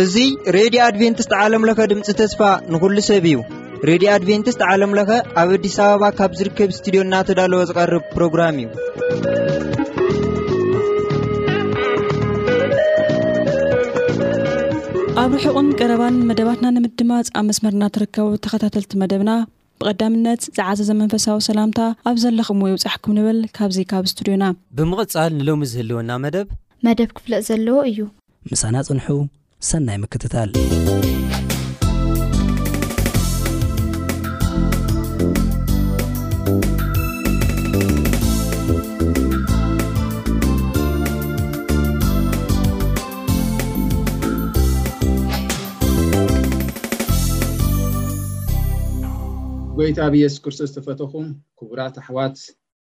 እዙይ ሬድዮ ኣድቨንትስት ዓለምለኸ ድምፂ ተስፋ ንኹሉ ሰብ እዩ ሬድዮ ኣድቨንትስት ዓለምለኸ ኣብ ኣዲስ ኣበባ ካብ ዝርከብ ስትድዮ እናተዳለወ ዝቐርብ ፕሮግራም እዩ ኣብ ርሑቕን ቀረባን መደባትና ንምድማፅ ኣብ መስመርና ትርከቡ ተኸታተልቲ መደብና ብቐዳምነት ዝዓዘዘ መንፈሳዊ ሰላምታ ኣብ ዘለኹም ወይ ውፃሕኩም ንብል ካብዚ ካብ ስቱድዮና ብምቕፃል ንሎሚ ዝህልወና መደብ መደብ ክፍለጥ ዘለዎ እዩ ምሳና ፅንሑ ሰናይ ምክትታል። ብጎይታ ብየሱስ ክርስቶስ ዝተፈተኹም ክቡራት ኣሕዋት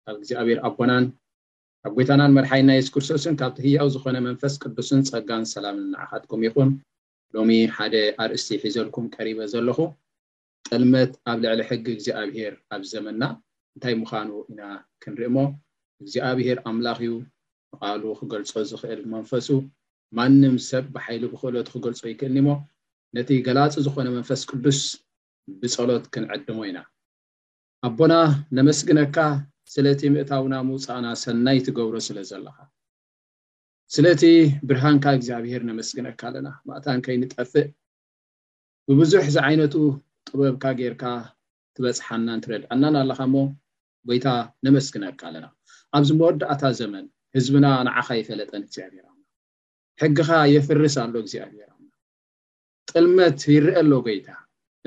ኣብ እግዚኣብሔር ኣቦናን ካብ ጎይታናን መድሓኒና የሱስ ክርስቶስን ካብቲ ህያው ዝኾነ መንፈስ ቅዱስን ጸጋን ሰላምን ንዓኻትኩም ይኹን። ሎሚ ሓደ ኣርእስቲ ሒዘልኩም ቀሪበ ዘለኹ ጥልመት ኣብ ልዕሊ ሕጊ እግዚኣብሄር ኣብዚ ዘመንና እንታይ ምኻኑ ኢና ክንሪእሞ እግዚኣብሄር ኣምላኽ እዩ ብቃሉ ክገልጾ ዝኽእል ብመንፈሱ ማንም ሰብ ብሓይሊ ብክእለቱ ክገልጾ ይክእልኒሞ ነቲ ገላጺ ዝኾነ መንፈስ ቅዱስ ብጸሎት ክንዕድሞ ኢና። ኣቦና ነመስግነካ ስለቲ ምእታውና ምውጻእና ሰናይ ትገብሮ ስለ ዘለኻ ስለቲ ብርሃንካ እግዚኣብሄር ነመስግነካ ኣለና ማእታን ከይንጠፍእ ብብዙሕ ዝዓይነቱ ጥበብካ ጌርካ ትበጽሓናን ትረድኣናን ኣለኻ እሞ ጎይታ ነመስግነካ ኣለና ኣብዚ መወዳእታ ዘመን ህዝብና ንዓኻ ይፈለጠን እግዚኣብሄር ኣምላኽ ሕግኻ የፍርስ ኣሎ እግዚኣብሄር ኣምላኽ ጥልመት ይርአ ኣሎ ጎይታ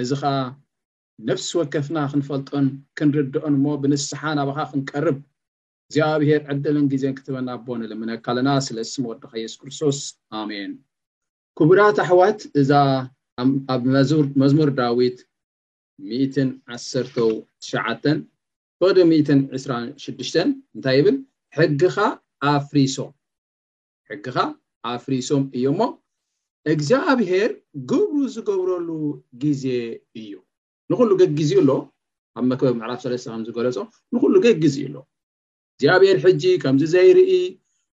እዚ ኸኣ ነፍሲ ወከፍና ክንፈልጦን ክንርድኦን እሞ ብንስሓ ናባኻ ክንቀርብ እግዚኣብሔር ዕድልን ግዜን ክትበና ኣቦ ንልምነካ ኣለና ስለ ስም ወድኻ የሱስ ክርስቶስ ኣሜን ክቡራት ኣሕዋት እዛ ኣብ መዝሙር ዳዊት ሚእትን ዓሰርተ ትሽዓተን ፍቕዲ ሚእትን ዕስራን ሽዱሽተን እንታይ ይብል ሕግኻ ኣፍሪሶ ሕግኻ ኣፍሪሶም እዮምሞ እግዚኣብሄር ግብሩ ዝገብረሉ ግዜ እዩ ንኹሉ ገግዜኡ ኣሎ ኣብ መክበብ ምዕራፍ ሰለስተ ከም ዝገለጾ ንኹሉ ገግዜኡ ኣሎ እግዚኣብሄር ሕጂ ከምዚ ዘይርኢ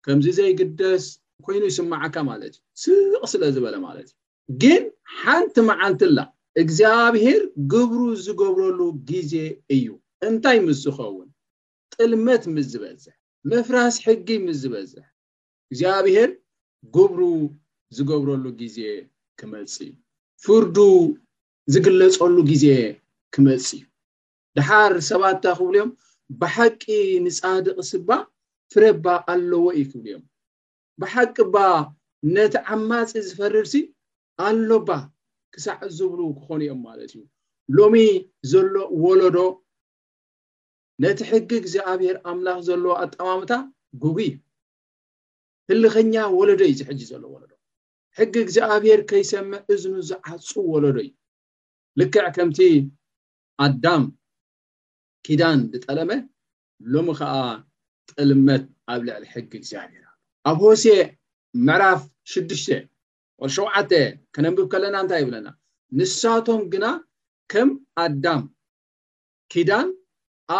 ከምዚ ዘይግደስ ኮይኑ ይስማዓካ ማለት እዩ ስቕ ስለ ዝበለ ማለት እዩ ግን ሓንቲ መዓልቲ ኣላ እግዚኣብሄር ግብሩ ዝገብረሉ ግዜ እዩ እንታይ ምስ ዝኸውን ጥልመት ምስ ዝበዝሕ ምፍራስ ሕጊ ምስ ዝበዝሕ እግዚኣብሄር ግብሩ ዝገብረሉ ግዜ ክመጽእ እዩ። ፍርዱ ዝግለጸሉ ግዜ ክመጽእ እዩ። ደሓር ሰባት እንታይ ክብሉ እዮም? ብሓቂ ንጻድቕስ እባ ፍረ እባ ኣለዎ እዩ ክብሉ እዮም። ብሓቂ እባ ነቲ ዓማጺ ዝፈርድሲ ኣሎ እባ ክሳዕ ዝብሉ ክኾኑ እዮም ማለት እዩ። ሎሚ ዘሎ ወለዶ ነቲ ሕጊ እግዚኣብሔር ኣምላኽ ዘለዎ ኣጠማምታ ጉጉይ እዩ ህልኸኛ ወለዶ እዩ ዝሕጂ ዘሎ ወለዶ ሕጊ እግዚኣብሔር ከይሰምዕ እዝኑ ዝዓጹ ወለዶ እዩ ልክዕ ከምቲ ኣዳም ኪዳን ዝጠለመ ሎሚ ከዓ ጥልመት ኣብ ልዕሊ ሕጊ እግዚኣብሔር ኣሎ ኣብ ሆሴ ምዕራፍ ሽዱሽተ ወር ሸውዓተ ከነንብብ ከለና እንታይ ይብለና ንሳቶም ግና ከም ኣዳም ኪዳን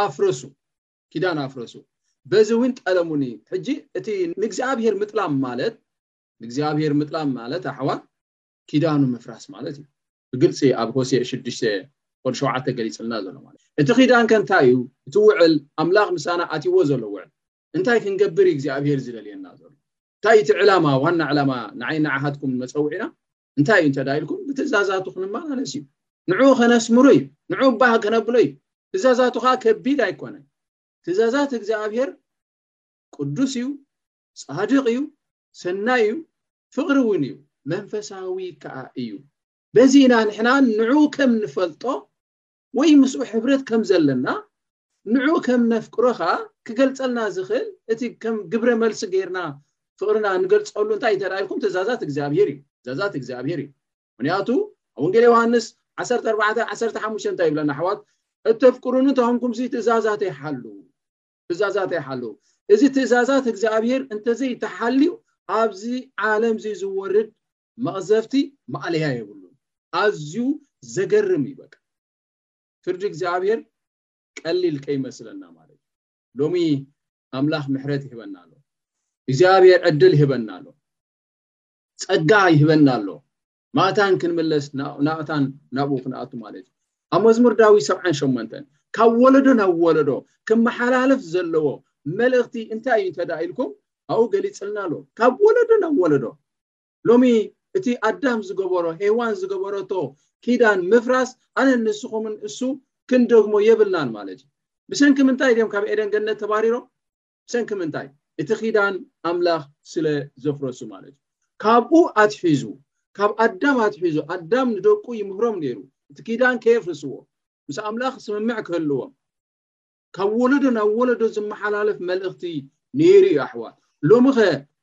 ኣፍረሱ ኪዳን ኣፍረሱ በዚ እውን ጠለሙኒ ሕጂ እቲ ንእግዚኣብሄር ምጥላም ማለት ንእግዚኣብሄር ምጥላም ማለት ኣሕዋት ኪዳኑ ምፍራስ ማለት እዩ ብግልፂ ኣብ ሆሴ ሽዱሽተ ቁጥሪ ሸውዓተ ገሊፅልና ዘሎ ማለት እቲ ኪዳን ከ እንታይ እዩ እቲ ውዕል ኣምላኽ ምሳና ኣትይዎ ዘሎ ውዕል እንታይ ክንገብር እዩ እግዚኣብሄር ዝደልየና ዘሎ እንታይ እቲ ዕላማ ዋና ዕላማ ንዓይ ንዓኻትኩም መፀውዒና እንታይ እዩ እንተ ኢልኩም ብትእዛዛቱ ክንመላለስ እዩ ንዕኡ ከነስምሮ እዩ ንዕኡ ባህ ከነብሎ እዩ ትእዛዛቱ ከዓ ከቢድ ኣይኮነን ትእዛዛት እግዚኣብሔር ቅዱስ እዩ ፃድቅ እዩ ሰናይ እዩ ፍቅሪ እውን እዩ መንፈሳዊ ከዓ እዩ በዚ ኢና ንሕና ንዕኡ ከም ንፈልጦ ወይ ምስኡ ሕብረት ከም ዘለና ንዕኡ ከም ነፍቅሮ ከኣ ክገልጸልና ዝኽእል እቲ ከም ግብረ መልሲ ገይርና ፍቕርና ንገልጸሉ እንታይ እዩ እንተ ኢልኩም ትእዛዛት እግዚኣብሄር እዩ ትእዛዛት እግዚኣብሄር እዩ ምክንያቱ ኣብ ወንጌል ዮሃንስ ዓሰርተ ኣርባዕተ ዓሰርተ ሓሙሽተ እንታይ ይብለና ኣሕዋት እተፍቅሩኒ እንተኾንኩም ሲ ትእዛዛት ይሓሉ ትእዛዛት ይሓሉ እዚ ትእዛዛት እግዚኣብሄር እንተዘይተሓልዩ ኣብዚ ዓለም እዚ ዝወርድ መቅዘፍቲ ማእለያ የብሉን ኣዝዩ ዘገርም እዩ በቃ ፍርዲ እግዚኣብሔር ቀሊል ከይመስለና ማለት እዩ ሎሚ ኣምላኽ ምሕረት ይህበና ኣሎ እግዚኣብሔር ዕድል ይህበና ኣሎ ጸጋ ይህበና ኣሎ ማእታን ክንምለስ ናእታን ናብኡ ክንኣቱ ማለት እዩ ኣብ መዝሙር ዳዊት ሰብዓን ሸሞንተን ካብ ወለዶ ናብ ወለዶ ክመሓላለፍ ዘለዎ መልእኽቲ እንታይ እዩ እንተዳ ኢልኩም ኣብኡ ገሊፅልና ኣሎ ካብ ወለዶ ናብ ወለዶ ሎሚ እቲ ኣዳም ዝገበሮ ሄዋን ዝገበረቶ ኪዳን ምፍራስ ኣነን ንስኹምን እሱ ክንደግሞ የብልናን ማለት እዩ ብሰንኪ ምንታይ ድዮም ካብ ኤደን ገነት ተባሪሮም ብሰንኪ ምንታይ እቲ ኪዳን ኣምላኽ ስለ ዘፍረሱ ማለት እዩ ካብኡ ኣትሒዙ ካብ ኣዳም ኣትሒዙ ኣዳም ንደቁ ይምህሮም ነይሩ እቲ ኪዳን ከየፍርስዎ ምስ ኣምላኽ ስምምዕ ክህልዎም ካብ ወለዶ ናብ ወለዶ ዝመሓላለፍ መልእኽቲ ነይሩ እዩ ኣሕዋት ሎሚ ኸ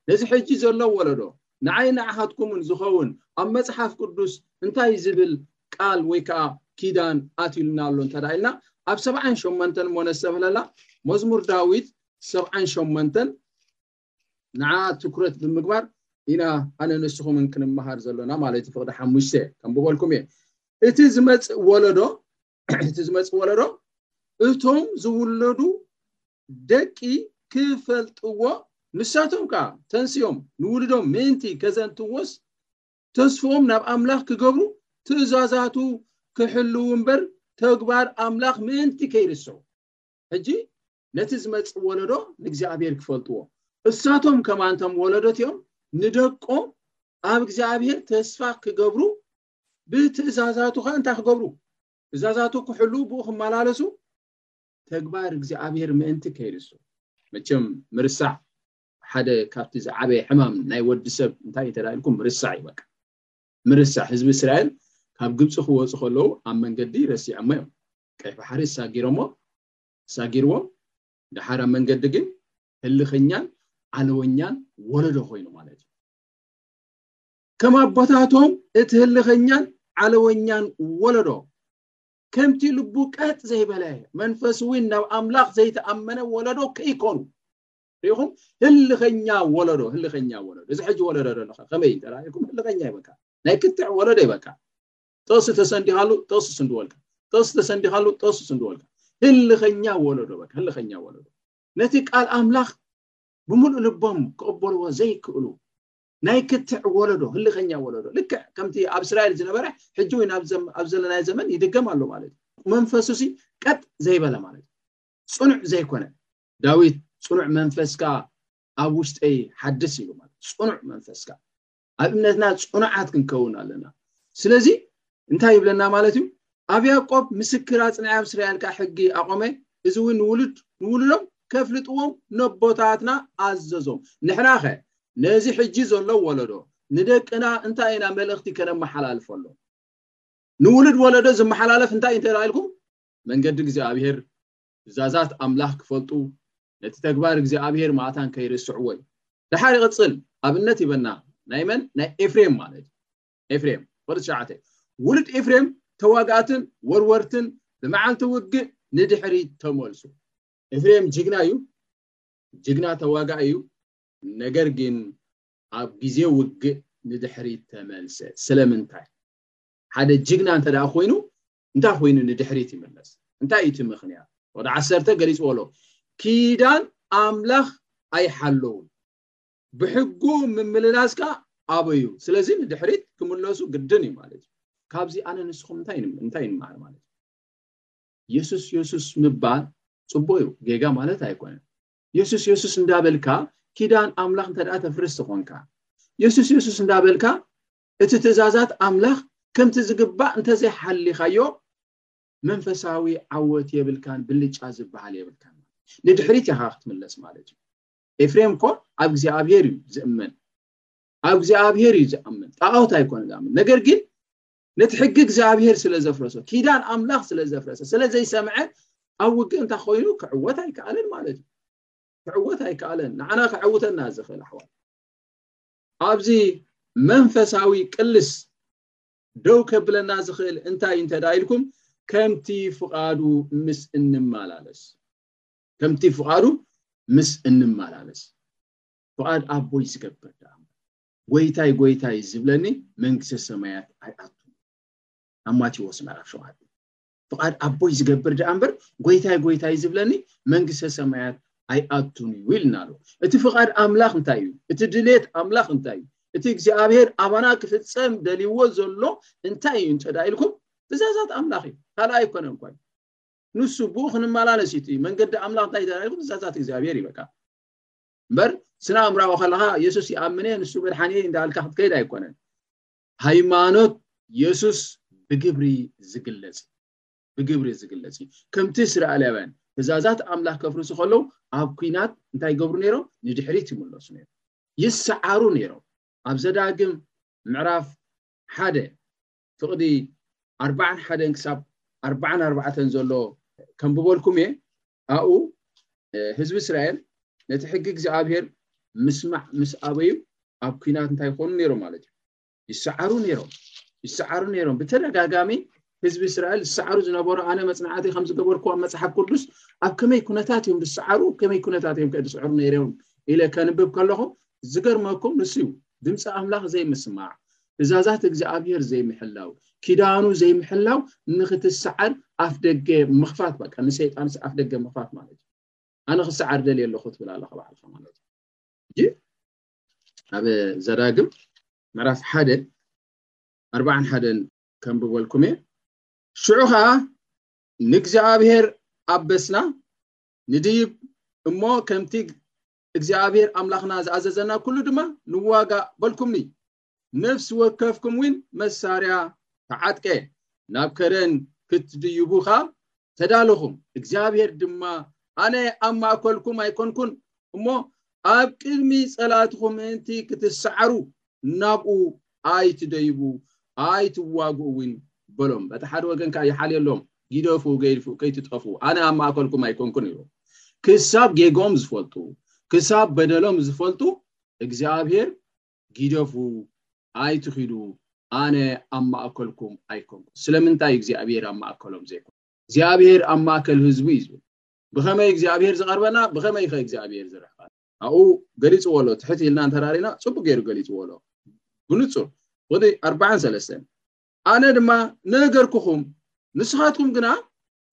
ነዚ ሕጂ ዘሎ ወለዶ ንዓይ ንዓኻትኩምን ዝኸውን ኣብ መጽሓፍ ቅዱስ እንታይ ዝብል ቃል ወይ ከዓ ኪዳን ኣትዩልና ኣሎ እንተ ኢልና ኣብ ሰብዓን ሸመንተን እሞ ነሰብለላ መዝሙር ዳዊት ሰብዓን ሸመንተን ንዓ ትኩረት ብምግባር ኢና ኣነ ንስኹምን ክንመሃር ዘሎና ማለት ፍቅዲ ሓሙሽተ ከም ብበልኩም እየ እቲ ዝመፅእ ወለዶ እቲ ዝመፅእ ወለዶ እቶም ዝውለዱ ደቂ ክፈልጥዎ ንሳቶም ከዓ ተንስኦም ንውልዶም ምእንቲ ከዘንትዎስ ተስፍኦም ናብ ኣምላኽ ክገብሩ ትእዛዛቱ ክሕልው እምበር ተግባር ኣምላኽ ምእንቲ ከይርሰው ሕጂ ነቲ ዝመፅእ ወለዶ ንእግዚኣብሔር ክፈልጥዎ እሳቶም ከማንቶም ወለዶት እዮም ንደቆም ኣብ እግዚኣብሔር ተስፋ ክገብሩ ብትእዛዛቱ ኸኣ እንታይ ክገብሩ ትእዛዛቱ ክሕልው ብኡ ክመላለሱ ተግባር እግዚኣብሔር ምእንቲ ከይርሱ መቸም ምርሳዕ ሓደ ካብቲ ዝዓበየ ሕማም ናይ ወዲ ሰብ እንታይ እዩ ተዳኢልኩም ምርሳዕ እዩ በቃ ምርሳዕ ህዝቢ እስራኤል ካብ ግብፂ ክወፁ ከለዉ ኣብ መንገዲ ረሲዖሞ እዮም ቀይ ባሕሪ ሳጊሮሞ ሳጊርዎም ድሓር ኣብ መንገዲ ግን ህልኸኛን ዓለወኛን ወለዶ ኮይኑ ማለት እዩ ከም ኣቦታቶም እቲ ህልኸኛን ዓለወኛን ወለዶ ከምቲ ልቡ ቀጥ ዘይበለ መንፈስ እውን ናብ ኣምላኽ ዘይተኣመነ ወለዶ ከይኮኑ ሪኢኹም ህልኸኛ ወለዶ ህልኸኛ ወለዶ እዚ ሕጂ ወለዶ ዘለካ ከመይ እዩ ተራኢኩም ህልኸኛ ይበካ ናይ ክትዕ ወለዶ ይበካ ጥቕሲ ተሰንዲኻሉ ጥቕሲ ስንድወልካ ጥቕሲ ተሰንዲኻሉ ጥቕሲ ስንድወልካ ህልኸኛ ወለዶ በካ ህልኸኛ ወለዶ ነቲ ቃል ኣምላኽ ብምሉእ ልቦም ክቕበልዎ ዘይክእሉ ናይ ክትዕ ወለዶ ህልኸኛ ወለዶ ልክዕ ከምቲ ኣብ እስራኤል ዝነበረ ሕጂ እውን ኣብ ዘለናዮ ዘመን ይድገም ኣሎ ማለት እዩ መንፈሱ ሲ ቀጥ ዘይበለ ማለት እዩ ፅኑዕ ዘይኮነ ዳዊት ፅኑዕ መንፈስካ ኣብ ውሽጠይ ሓድስ ኢሉ ማለት ፅኑዕ መንፈስካ ኣብ እምነትና ፅኑዓት ክንከውን ኣለና ስለዚ እንታይ ይብለና ማለት እዩ ኣብ ያቆብ ምስክር ኣጽንዐ ኣብ እስራኤል ከ ሕጊ ኣቆመ እዚ እውን ንውሉድ ንውሉዶም ከፍልጥዎም ነቦታትና ኣዘዞም ንሕና ከ ነዚ ሕጂ ዘሎ ወለዶ ንደቅና እንታይ ኢና መልእኽቲ ከነመሓላልፈሎ ንውሉድ ወለዶ ዝመሓላለፍ እንታይ እንተ ኢልኩም መንገዲ እግዚኣብሄር ትእዛዛት ኣምላኽ ክፈልጡ ነቲ ተግባር እግዚኣብሄር ማእታን ከይርስዕዎ እዩ ደሓር ይቕፅል ኣብነት ይበና ናይ መን ናይ ኤፍሬም ማለት እዩ ኤፍሬም ቁጽሪ ትሽዓተ ውሉድ ኤፍሬም ተዋጋእትን ወርወርትን ብመዓልቲ ውግእ ንድሕሪት ተመልሱ ኤፍሬም ጅግና እዩ ጅግና ተዋጋእ እዩ ነገር ግን ኣብ ግዜ ውግእ ንድሕሪት ተመልሰ ስለምንታይ ሓደ ጅግና እንተ ደኣ ኮይኑ እንታይ ኮይኑ ንድሕሪት ይምለስ እንታይ እዩ እቲ ምክንያት ወደ ዓሰርተ ገሊፅዎ ኣሎ ኪዳን ኣምላኽ ኣይሓለውን ብሕጉ ምምልላስካ ኣበዩ ስለዚ ንድሕሪት ክምለሱ ግድን እዩ ማለት እዩ ካብዚ ኣነ ንስኹም እንታይ ንመሃር ማለት እዩ የሱስ የሱስ ምባል ፅቡቅ እዩ ጌጋ ማለት ኣይኮነን የሱስ የሱስ እንዳበልካ ኪዳን ኣምላኽ እንተ ተፍርስ ዝኾንካ የሱስ የሱስ እንዳበልካ እቲ ትእዛዛት ኣምላኽ ከምቲ ዝግባእ እንተዘይሓሊኻዮ መንፈሳዊ ዓወት የብልካን ብልጫ ዝበሃል የብልካን ንድሕሪት ኢኻ ክትምለስ ማለት እዩ ኤፍሬም እኮ ኣብ እግዚኣብሔር እዩ ዝእመን ኣብ እግዚኣብሔር እዩ ዝኣምን ጣዖት ኣይኮነ ዝኣምን ነገር ግን ነቲ ሕጊ እግዚኣብሔር ስለ ዘፍረሶ ኪዳን ኣምላኽ ስለ ዘፍረሰ ስለ ዘይሰምዐ ኣብ ውግእ እንታይ ኮይኑ ክዕወት ኣይከኣለን ማለት እዩ ክዕወት ኣይከኣለን ንዓና ክዕውተና ዝኽእል ኣሕዋት ኣብዚ መንፈሳዊ ቅልስ ደው ከብለና ዝኽእል እንታይ እንተዳ ኢልኩም ከምቲ ፍቓዱ ምስ እንመላለስ ከምቲ ፍቓዱ ምስ እንመላለስ ፍቓድ ኣቦይ ዝገብር ደኣ ጎይታይ ጎይታይ ዝብለኒ መንግስተ ሰማያት ኣይኣቱን ኣብ ማቴዎስ ምዕራፍ ሸውዓተ ፍቓድ ኣቦይ ዝገብር ደኣ እምበር ጎይታይ ጎይታይ ዝብለኒ መንግስተ ሰማያት ኣይኣቱን እዩ ኢልና ኣሎ እቲ ፍቓድ ኣምላኽ እንታይ እዩ እቲ ድሌት ኣምላኽ እንታይ እዩ እቲ እግዚኣብሄር ኣባና ክፍፀም ደልይዎ ዘሎ እንታይ እዩ እንተዳ ኢልኩም ትእዛዛት ኣምላኽ እዩ ካልኣ ኣይኮነን እኳ ንሱ ብኡ ክንመላለስ እዩ እቲ መንገዲ ኣምላኽ እንታይ ተራእዩ ትእዛዛት እግዚኣብሔር እዩ በቃ እምበር ስነ ኣእምራዊ ከለካ የሱስ ይኣምነ ንሱ መድሓኒ እንዳልካ ክትከይድ ኣይኮነን ሃይማኖት የሱስ ብግብሪ ዝግለጽ ብግብሪ ዝግለጽ እዩ ከምቲ እስራኤላውያን ትእዛዛት ኣምላኽ ከፍርሱ ከለዉ ኣብ ኩናት እንታይ ገብሩ ነይሮም ንድሕሪት ይምለሱ ነይሮም ይሰዓሩ ነይሮም ኣብ ዘዳግም ምዕራፍ ሓደ ፍቕዲ ኣርባዓን ሓደን ክሳብ ኣርባዓን ኣርባዕተን ዘሎ ከንብበልኩም እየ ኣብኡ ህዝቢ እስራኤል ነቲ ሕጊ እግዚኣብሄር ምስማዕ ምስ ኣበዩ ኣብ ኩናት እንታይ ይኮኑ ነይሮም ማለት እዩ ይሰዓሩ ነይሮም ይሰዓሩ ነይሮም ብተደጋጋሚ ህዝቢ እስራኤል ዝሰዓሩ ዝነበሩ ኣነ መፅናዕቲ ከም ዝገበርኩ ኣብ መፅሓፍ ቅዱስ ኣብ ከመይ ኩነታት እዮም ዝሰዓሩ ከመይ ኩነታት እዮም ከድስዕሩ ነይሮም ኢለ ከንብብ ከለኹ ዝገርመኩም ንሱ እዩ ድምፂ ኣምላኽ ዘይምስማዕ ትእዛዛት እግዚኣብሔር ዘይምሕላው ኪዳኑ ዘይምሕላው ንክትሰዓር ኣፍደገ ምኽፋት በቃ ንሰይጣን ኣፍደገ ምኽፋት ማለት እዩ ኣነ ክሰዓር ደልየ ኣለኹ ትብል ኣለኻ ባዕልካ ማለት እዩ እንጂ ኣብ ዘዳግም ምዕራፍ ሓደ ኣርባዓን ሓደን ከንብበልኩም እየ ሽዑ ከዓ ንእግዚኣብሔር ኣበስና ንድይብ እሞ ከምቲ እግዚኣብሔር ኣምላኽና ዝኣዘዘና ኩሉ ድማ ንዋጋ በልኩምኒ ነፍሲ ወከፍኩም ውን መሳርያ ተዓጥቀ ናብ ከረን ክትድይቡኻ ተዳለኹም እግዚኣብሔር ድማ ኣነ ኣብ ማእከልኩም ኣይኮንኩን እሞ ኣብ ቅድሚ ጸላትኹም ምእንቲ ክትሰዓሩ ናብኡ ኣይትደይቡ ኣይትዋግኡ እውን በሎም። በቲ ሓደ ወገን ከዓ ይሓልየሎም፣ ጊደፉ ገይድፉ ከይትጠፍኡ፣ ኣነ ኣብ ማእከልኩም ኣይኮንኩን ኢሎም። ክሳብ ጌግኦም ዝፈልጡ፣ ክሳብ በደሎም ዝፈልጡ፣ እግዚኣብሄር ጊደፉ ኣይትኺዱ፣ ኣነ ኣብ ማእከልኩም ኣይኮንኩን። ስለምንታይ እግዚኣብሄር ኣብ ማእከሎም ዘይኮነ? እግዚኣብሄር ኣብ ማእከል ህዝቡ እዩ ዝብል። ብኸመይ እግዚኣብሄር ዝቐርበና፣ ብኸመይኸ እግዚኣብሄር ዝርሕቐና? ኣብኡ ገሊፅዎ ኣሎ ትሕት ኢልና እንተራሪና ፅቡቅ ገይሩ ገሊፅዎ ኣሎ ብንፁር ወዲ ኣርባዓን ሰለስተን ኣነ ድማ ነገርኩኹም ንስኻትኩም ግና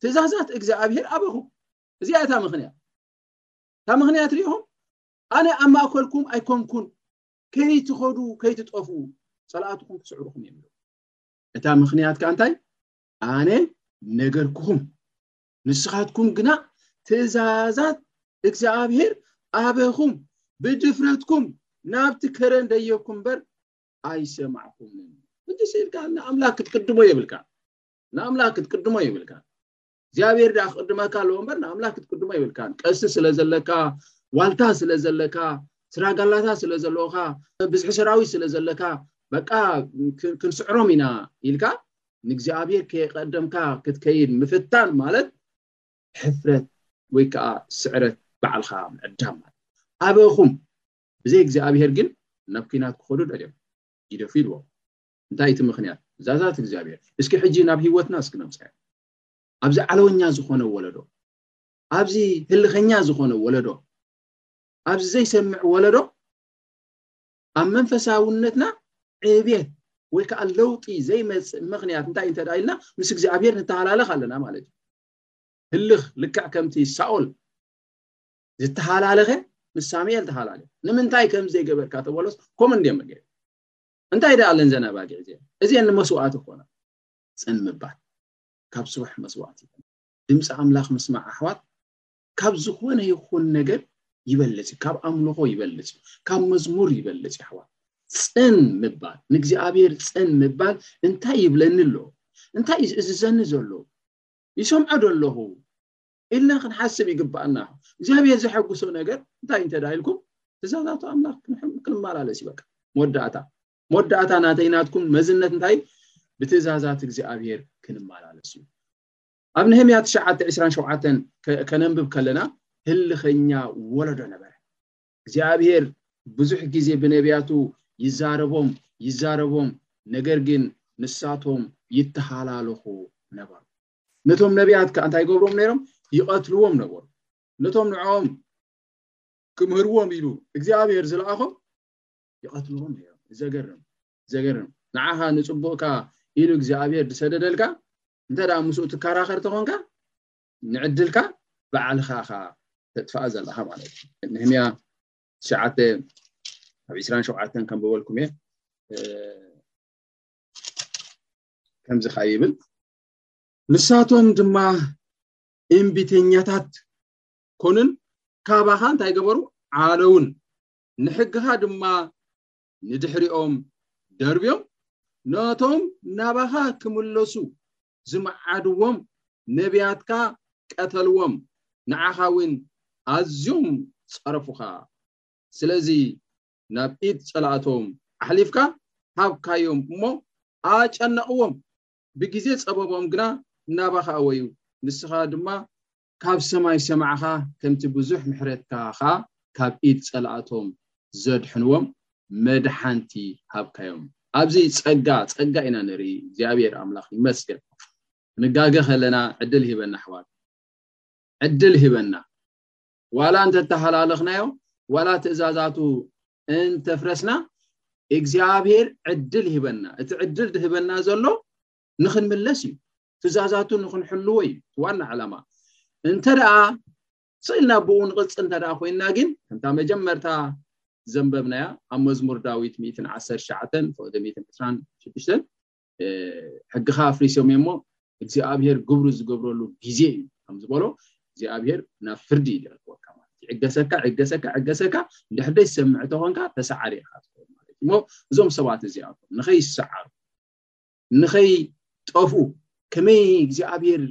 ትእዛዛት እግዚኣብሄር ኣበኹም እዚኣ እታ ምክንያት እታ ምክንያት ሪኢኹም ኣነ ኣብ ማእከልኩም ኣይኮንኩን ከይትኸዱ ከይትጠፉ ፀላእትኹም ክስዕሩኹም እዮም እታ ምክንያት ከዓ እንታይ ኣነ ነገርኩኹም ንስኻትኩም ግና ትእዛዛት እግዚኣብሔር ኣበኹም ብድፍረትኩም ናብቲ ከረን ደየኩም እምበር ኣይሰማዕኩምን እንዲስ ኢልካ ንኣምላክ ክትቅድሞ የብልካ ንኣምላክ ክትቅድሞ የብልካ እግዚኣብሔር ድኣ ክቅድመካ ኣለዎ እምበር ንኣምላክ ክትቅድሞ የብልካን ቀሲ ስለ ዘለካ ዋልታ ስለ ዘለካ ስራጋላታ ስለ ዘለካ ብዝሒ ሰራዊት ስለ ዘለካ በቃ ክንስዕሮም ኢና ኢልካ ንእግዚኣብሔር ከየቀደምካ ክትከይድ ምፍታን ማለት ሕፍረት ወይ ከዓ ስዕረት ባዕልካ ምዕዳም ማለት ኣበኹም ብዘይ እግዚኣብሔር ግን ናብ ኩናት ክኸዱ ደልዮም ይደፉ ኢልዎም እንታይ እቲ ምክንያት ትእዛዛት እግዚኣብሔር እስኪ ሕጂ ናብ ሂወትና እስኪ ነምፀያ ኣብዚ ዓለወኛ ዝኾነ ወለዶ ኣብዚ ህልኸኛ ዝኾነ ወለዶ ኣብዚ ዘይሰምዕ ወለዶ ኣብ መንፈሳውነትና ዕብየት ወይ ከዓ ለውጢ ዘይመፅእ ምኽንያት እንታይ እንተ ኢልና ምስ እግዚኣብሔር ንተሃላለኽ ኣለና ማለት እዩ ህልኽ ልክዕ ከምቲ ሳኦል ዝተሃላለኸ ምስ ሳሙኤል ተሃላለ ንምንታይ ከም ዘይገበርካ ተበሎስ ከምኡ እንዲዮም መገ እንታይ ደኣ ኣለን ዘን ኣባጊዕ እዚአን እዚአን ንመስዋእቲ ኮና ፅን ምባል ካብ ስሩሕ መስዋእቲ ድምፂ ኣምላኽ ምስማዕ ኣሕዋት ካብ ዝኾነ ይኹን ነገር ይበልጽ እዩ ካብ ኣምልኾ ይበልጽ እዩ ካብ መዝሙር ይበልጽ እዩ ኣሕዋት ጽን ምባል ንእግዚኣብሔር ጽን ምባል እንታይ ይብለኒ ኣሎ እንታይ እዩ ዝእዝዘኒ ዘሎ ይሰምዖ ዶ ኣለኹ ኢልና ክንሓስብ ይግባኣና እግዚኣብሔር ዘሐጉሶ ነገር እንታይ እንተ ኢልኩም ትእዛዛቱ ኣምላኽ ክንመላለስ እዩ በቃ መወዳእታ መወዳእታ ናተይ ናትኩም መዝነት እንታይ ብትእዛዛት እግዚኣብሔር ክንመላለስ እዩ ኣብ ነህምያ ትሽዓተ ዕስራን ሸውዓተን ከነንብብ ከለና ህልኸኛ ወለዶ ነበረ። እግዚኣብሄር ብዙሕ ግዜ ብነብያቱ ይዛረቦም ይዛረቦም ነገር ግን ንሳቶም ይተሃላለኹ ነበሩ። ነቶም ነብያት ከኣ እንታይ ይገብርዎም ነይሮም? ይቐትልዎም ነበሩ። ነቶም ንዕኦም ክምህርዎም ኢሉ እግዚኣብሄር ዝለኣኾም ይቐትልዎም ነይሮም። ዘገርም ዘገርም ንዓኻ ንጽቡቕካ ኢሉ እግዚኣብሄር ዝሰደደልካ እንተ ደኣ ምስኡ ትከራኸር ተኾንካ ንዕድልካ ባዕልኻ ኢኻ ተጥፍኣ ዘለኻ ማለት እዩ ንህምያ ትሽዓተ ኣብ ዕስራን ሸውዓተን ከንብበልኩም እየ ከምዚ ከ ይብል ንሳቶም ድማ እምቢተኛታት ኮኑን ካባኻ እንታይ ገበሩ ዓለውን ንሕግኻ ድማ ንድሕሪኦም ደርብዮም ነቶም ናባኻ ክምለሱ ዝመዓድዎም ነብያትካ ቀተልዎም፣ ንዓኻ እውን ኣዝዮም ጸረፉኻ። ስለዚ ናብ ኢድ ጸላእቶም ኣሕሊፍካ ሃብካዮም እሞ ኣጨነቕዎም፣ ብግዜ ጸበቦም ግና ናባኻ ኣወዩ፣ ንስኻ ድማ ካብ ሰማይ ሰማዕካ ከምቲ ብዙሕ ምሕረትካ ከኣ ካብ ኢድ ጸላእቶም ዘድሕንዎም መድሓንቲ ሃብካዮም ኣብዚ ጸጋ ጸጋ ኢና ንርኢ እግዚኣብሔር ኣምላክ ይመስገን ክንጋገ ከለና ዕድል ሂበና ኣሕዋት ዕድል ሂበና ዋላ እንተተሃላለኽናዮ ዋላ ትእዛዛቱ እንተፍረስና እግዚኣብሔር ዕድል ሂበና እቲ ዕድል ድህበና ዘሎ ንክንምለስ እዩ ትእዛዛቱ ንክንሕልዎ እዩ እቲ ዋና ዕላማ እንተደኣ ስኢልና ብኡ ንቕፅል እንተደኣ ኮይንና ግን ከምታ መጀመርታ ዘንበብናያ ኣብ መዝሙር ዳዊት 119 ፍቕዲ 126 ሕግኻ ኣፍሪሶም እሞ እግዚኣብሄር ግብሩ ዝገብረሉ ግዜ እዩ ከም ዝበሎ እግዚኣብሄር ናብ ፍርዲ እዩ ደረክወካ ማለት እዩ ዕገሰካ ዕገሰካ ዕገሰካ እንድሕር ዘይሰምዕ ተኾንካ ተሰዓሪ ኢኻ ትኸውን ማለት እዩ እሞ እዞም ሰባት እዚኣቶም ንኸይሰዓሩ ንኸይጠፍኡ ከመይ እግዚኣብሔር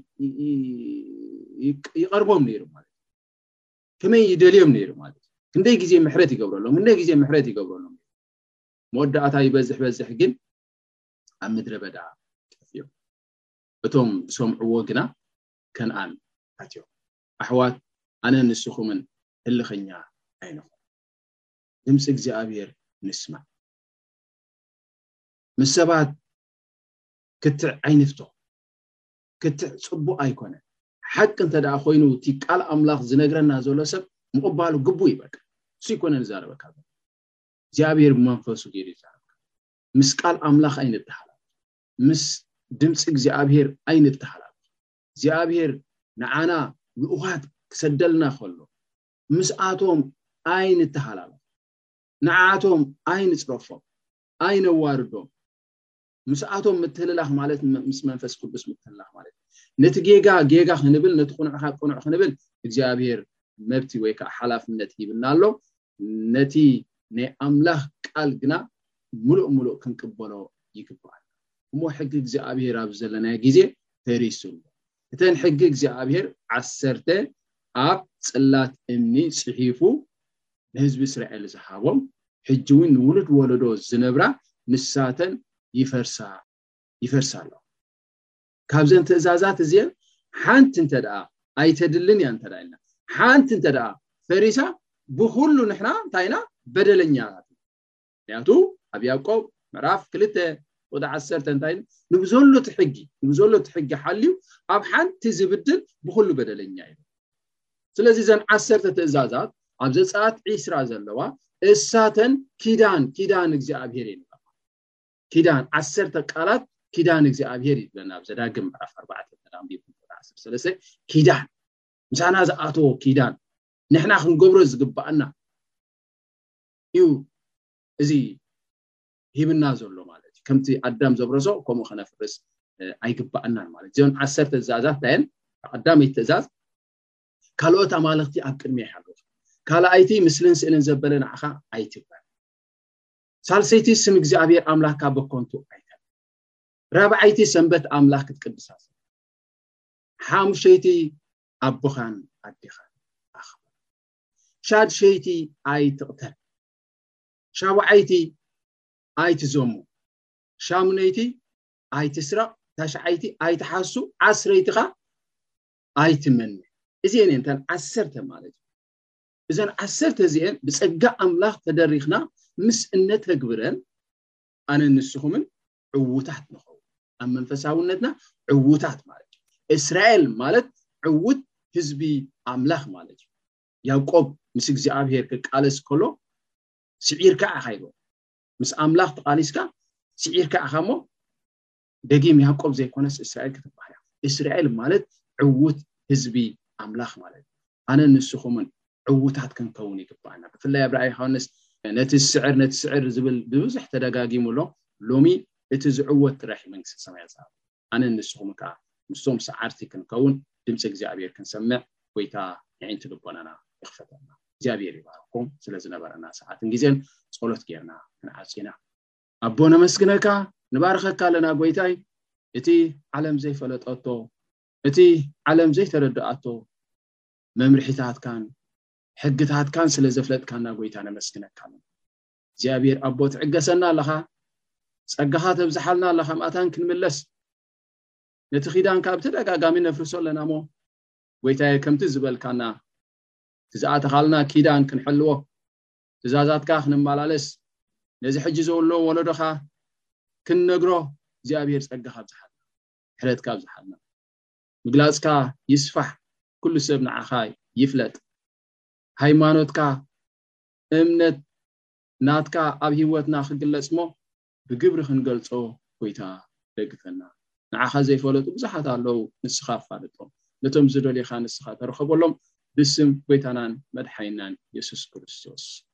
ይቐርቦም ነይሩ ማለት እዩ ከመይ ይደልዮም ነይሩ ማለት እዩ ክንደይ ግዜ ምሕረት ይገብረሎም ክንደይ ግዜ ምሕረት ይገብረሎም መወዳእታ ይበዝሕ በዝሕ ግን ኣብ ምድረ በዳ ጠፍዮም እቶም ዝሰምዕዎ ግና ከነኣን ኣትዮም ኣሕዋት ኣነ ንስኹምን ህልኸኛ ኣይንኹን ድምፂ እግዚኣብሔር ንስማዕ ምስ ሰባት ክትዕ ኣይንፍቶ ክትዕ ጽቡቅ ኣይኮነ ሓቂ እንተ ደኣ ኮይኑ እቲ ቃል ኣምላኽ ዝነግረና ዘሎ ሰብ ምቕባሉ ግቡእ እዩ በቃ እሱ ይኮነ ንዛረበካ ዘሎ እግዚኣብሔር ብመንፈሱ ገይሩ ይዛረበካ ምስ ቃል ኣምላኽ ኣይንተሓላለፍ ምስ ድምፂ እግዚኣብሔር ኣይንተሓላለፍ እግዚኣብሔር ንዓና ልኡኻት ክሰደልና ከሎ ምስኣቶም ኣይንተሓላለፍ ንዓቶም ኣይንፅረፎም ኣይነዋርዶም። ምስኣቶም ምትህልላኽ ማለት ምስ መንፈስ ቅዱስ ምትህልላኽ ማለት እዩ። ነቲ ጌጋ ጌጋ ክንብል ነቲ ቁኑዕ ካ ቁኑዕ ክንብል እግዚኣብሄር መብቲ ወይ ከዓ ሓላፍነት ሂብና ኣሎ። ነቲ ናይ ኣምላኽ ቃል ግና ምሉእ ምሉእ ክንቅበሎ ይግባኣና። እሞ ሕጊ እግዚኣብሄር ኣብዚ ዘለናዮ ግዜ ፈሪሱ ኣሎ። እተን ሕጊ እግዚኣብሄር ዓሰርተ ኣብ ጽላት እምኒ ጽሒፉ ንህዝቢ እስራኤል ዝሃቦም ሕጂ እውን ንውሉድ ወለዶ ዝነብራ ንሳተን ይፈርሳ ይፈርሳ ኣለዋ። ካብዘን ትእዛዛት እዚኤን ሓንቲ እንተ ደኣ ኣይተድልን እያ እንተ ኢልና ሓንቲ እንተ ደኣ ፈሪሳ ብኹሉ ንሕና እንታይ ኢና በደለኛታት ምክንያቱ ኣብ ያቆብ ምዕራፍ ክልተ ወደ ዓሰርተ እንታይ ንብዘሎ እቲ ሕጊ ንብዘሎ እቲ ሕጊ ሓልዩ ኣብ ሓንቲ ዝብድል ብኩሉ በደለኛ እዩ ስለዚ እዘን ዓሰርተ ትእዛዛት ኣብ ዘፀኣት ዒስራ ዘለዋ እሳተን ኪዳን ኪዳን እግዚኣብሄር እዩ ኪዳን ዓሰርተ ቃላት ኪዳን እግዚኣብሄር እዩ ዝብለና ኣብ ዘዳግም ምዕራፍ ኣርባዕተ ተዳንቢብ ዓሰርተ ሰለስተ ኪዳን ምሳና ዝኣተዎ ኪዳን ንሕና ክንገብሮ ዝግባኣና እዩ እዚ ሂብና ዘሎ ማለት እዩ ከምቲ ኣዳም ዘብረሶ ከምኡ ከነፍርስ ኣይግባኣናን ማለት እዚኦን ዓሰርተ ትእዛዛት እንታየን ቀዳመይቲ ትእዛዝ ካልኦት ኣማልኽቲ ኣብ ቅድሚ ይሓልፉ ካልኣይቲ ምስልን ስእልን ዘበለ ንዓኻ ኣይትግበር ሳልሰይቲ ስም እግዚኣብሔር ኣምላክካ በኮንቱ ኣይተ ራብዓይቲ ሰንበት ኣምላክ ክትቅድሳ ሓሙሸይቲ ኣቦኻን ኣዴኻን ኣኽብር ሻድሸይቲ ኣይትቕተል ሻውዓይቲ ኣይትዘሙ ሻሙነይቲ ኣይትስረቕ ታሽዓይቲ ኣይትሓሱ ዓስረይቲ ኸ ኣይትመነ እዚአን እየን እተን ዓሰርተ ማለት እዩ እዘን ዓሰርተ እዚአን ብፀጋ ኣምላኽ ተደሪኽና ምስ እነተግብረን ኣነ ንስኹምን ዕውታት ንኸውን ኣብ መንፈሳውነትና ዕውታት ማለት እዩ እስራኤል ማለት ዕውት ህዝቢ ኣምላኽ ማለት እዩ ያቆብ ምስ እግዚኣብሄር ክቃለስ ከሎ ስዒርካ ኢኻ ኢሎ ምስ ኣምላኽ ተቓሊስካ ስዒርካ ኢኻ እሞ ደጊም ያቆብ ዘይኮነስ እስራኤል ክትበሃል እስራኤል ማለት ዕውት ህዝቢ ኣምላኽ ማለት እዩ ኣነን ንስኹምን ዕውታት ክንከውን ይግባኣና ብፍላይ ኣብ ራእይ ዮሃንስ ነቲ ዝስዕር ነቲ ስዕር ዝብል ብብዙሕ ተደጋጊሙ ኣሎ ሎሚ እቲ ዝዕወት ጥራሕ መንግስቲ ሰማያት ዝኣብ ኣነ ንስኹም ከዓ ምስቶም ሰዓርቲ ክንከውን ድምፂ እግዚኣብሔር ክንሰምዕ ጎይታ ንዒንቲ ልቦናና ይኽፈተልና እግዚኣብሔር ይባርኩም ስለ ዝነበረና ሰዓትን ግዜን ጸሎት ጌርና ክንዓፅ ኢና ኣቦ ነመስግነካ ንባርኸካ ኣለና ጎይታይ እቲ ዓለም ዘይፈለጠቶ እቲ ዓለም ዘይተረደኣቶ መምርሒታትካን ሕግታትካን ስለ ዘፍለጥካና ጎይታ ነመስግነካ ኣለና እግዚኣብሔር ኣቦ ትዕገሰና ኣለኻ ጸጋኻ ተብዝሓልና ኣለኻ ማእታን ክንምለስ ነቲ ኪዳንካ ብተደጋጋሚ ነፍርሶ ኣለና እሞ ጎይታየ ከምቲ ዝበልካና እቲ ዝኣተኻልና ኪዳን ክንሕልዎ ትእዛዛትካ ክንመላለስ ነዚ ሕጂ ዘውሎ ወለዶኻ ክንነግሮ እግዚኣብሔር ጸጋኻ ብዝሓልና ሕረትካ ኣብዝሓልና ምግላጽካ ይስፋሕ ኩሉ ሰብ ንዓኻ ይፍለጥ ሃይማኖትካ እምነት ናትካ ኣብ ሂወትና ክግለጽሞ ብግብሪ ክንገልጾ ጎይታ ደግፈና ንዓኻ ዘይፈለጡ ብዙሓት ኣለው ንስኻ ኣፋልጦም ነቶም ዝደልዩኻ ንስኻ ተረኸበሎም ብስም ጎይታናን መድሓኒናን የሱስ ክርስቶስ